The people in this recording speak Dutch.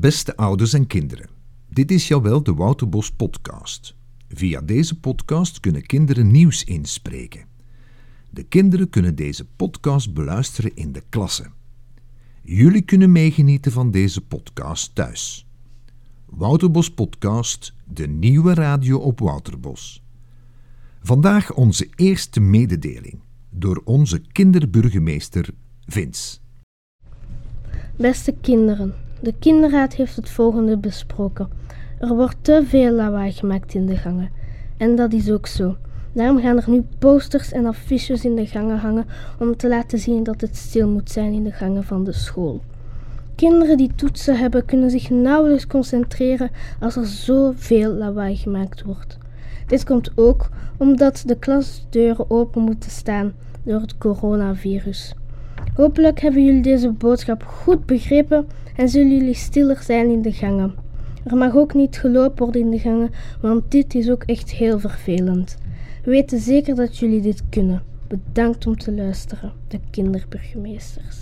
Beste ouders en kinderen, dit is jouwel de Wouterbos podcast. Via deze podcast kunnen kinderen nieuws inspreken. De kinderen kunnen deze podcast beluisteren in de klasse. Jullie kunnen meegenieten van deze podcast thuis. Wouterbos Podcast, de nieuwe radio op Wouterbos. Vandaag onze eerste mededeling door onze kinderburgemeester Vince. Beste kinderen, de kinderraad heeft het volgende besproken. Er wordt te veel lawaai gemaakt in de gangen. En dat is ook zo. Daarom gaan er nu posters en affiches in de gangen hangen om te laten zien dat het stil moet zijn in de gangen van de school. Kinderen die toetsen hebben kunnen zich nauwelijks concentreren als er zoveel lawaai gemaakt wordt. Dit komt ook omdat de klasdeuren open moeten staan door het coronavirus. Hopelijk hebben jullie deze boodschap goed begrepen en zullen jullie stiller zijn in de gangen. Er mag ook niet gelopen worden in de gangen, want dit is ook echt heel vervelend. We weten zeker dat jullie dit kunnen. Bedankt om te luisteren, de kinderburgemeesters.